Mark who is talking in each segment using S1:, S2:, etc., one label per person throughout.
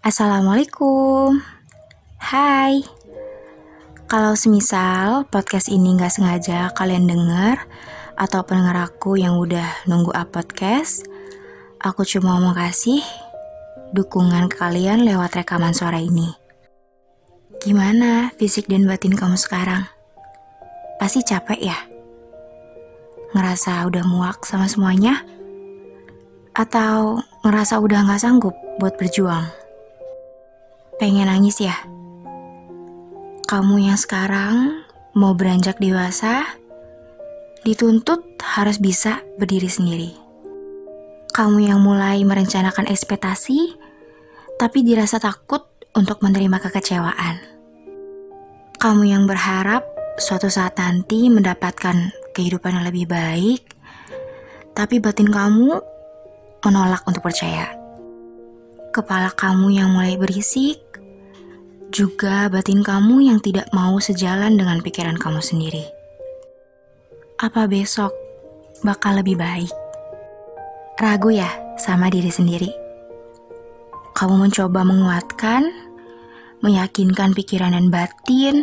S1: Assalamualaikum Hai Kalau semisal podcast ini gak sengaja kalian denger Atau pendengar aku yang udah nunggu up podcast Aku cuma mau kasih dukungan ke kalian lewat rekaman suara ini Gimana fisik dan batin kamu sekarang? Pasti capek ya? Ngerasa udah muak sama semuanya? Atau ngerasa udah gak sanggup buat berjuang? Pengen nangis ya? Kamu yang sekarang mau beranjak dewasa, dituntut harus bisa berdiri sendiri. Kamu yang mulai merencanakan ekspektasi, tapi dirasa takut untuk menerima kekecewaan. Kamu yang berharap suatu saat nanti mendapatkan kehidupan yang lebih baik, tapi batin kamu menolak untuk percaya. Kepala kamu yang mulai berisik, juga batin kamu yang tidak mau sejalan dengan pikiran kamu sendiri. Apa besok bakal lebih baik? Ragu ya sama diri sendiri. Kamu mencoba menguatkan, meyakinkan pikiran dan batin,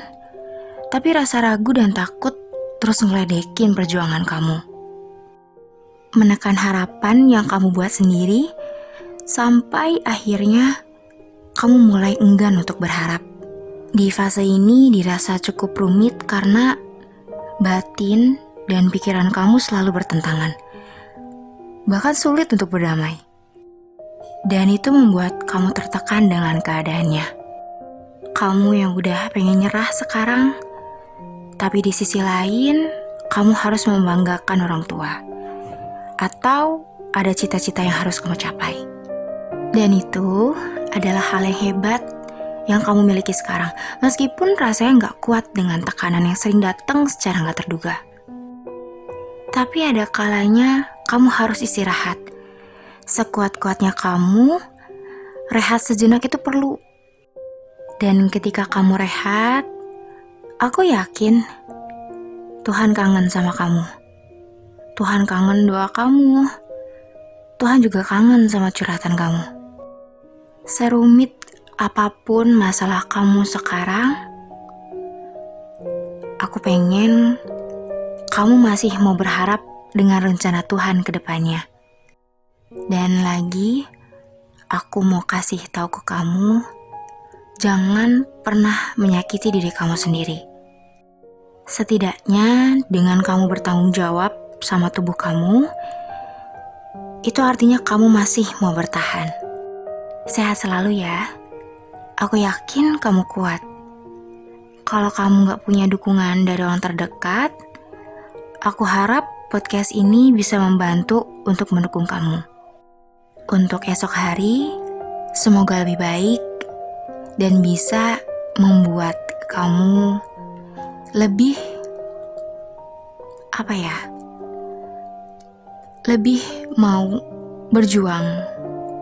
S1: tapi rasa ragu dan takut terus ngeledekin perjuangan kamu. Menekan harapan yang kamu buat sendiri, sampai akhirnya kamu mulai enggan untuk berharap. Di fase ini dirasa cukup rumit karena batin dan pikiran kamu selalu bertentangan. Bahkan sulit untuk berdamai. Dan itu membuat kamu tertekan dengan keadaannya. Kamu yang udah pengen nyerah sekarang, tapi di sisi lain kamu harus membanggakan orang tua. Atau ada cita-cita yang harus kamu capai. Dan itu adalah hal yang hebat yang kamu miliki sekarang, meskipun rasanya nggak kuat dengan tekanan yang sering datang secara nggak terduga. Tapi ada kalanya kamu harus istirahat. Sekuat-kuatnya kamu, rehat sejenak itu perlu. Dan ketika kamu rehat, aku yakin Tuhan kangen sama kamu. Tuhan kangen doa kamu. Tuhan juga kangen sama curhatan kamu. Serumit apa pun masalah kamu sekarang, aku pengen kamu masih mau berharap dengan rencana Tuhan ke depannya. Dan lagi, aku mau kasih tahu ke kamu, jangan pernah menyakiti diri kamu sendiri. Setidaknya dengan kamu bertanggung jawab sama tubuh kamu, itu artinya kamu masih mau bertahan. Sehat selalu ya. Aku yakin kamu kuat. Kalau kamu gak punya dukungan dari orang terdekat, aku harap podcast ini bisa membantu untuk mendukung kamu. Untuk esok hari, semoga lebih baik dan bisa membuat kamu lebih apa ya? Lebih mau berjuang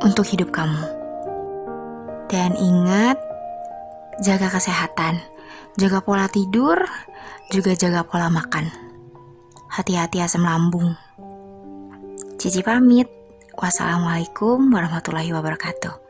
S1: untuk hidup kamu. Dan ingat, jaga kesehatan, jaga pola tidur, juga jaga pola makan. Hati-hati asam lambung. Cici pamit. Wassalamualaikum warahmatullahi wabarakatuh.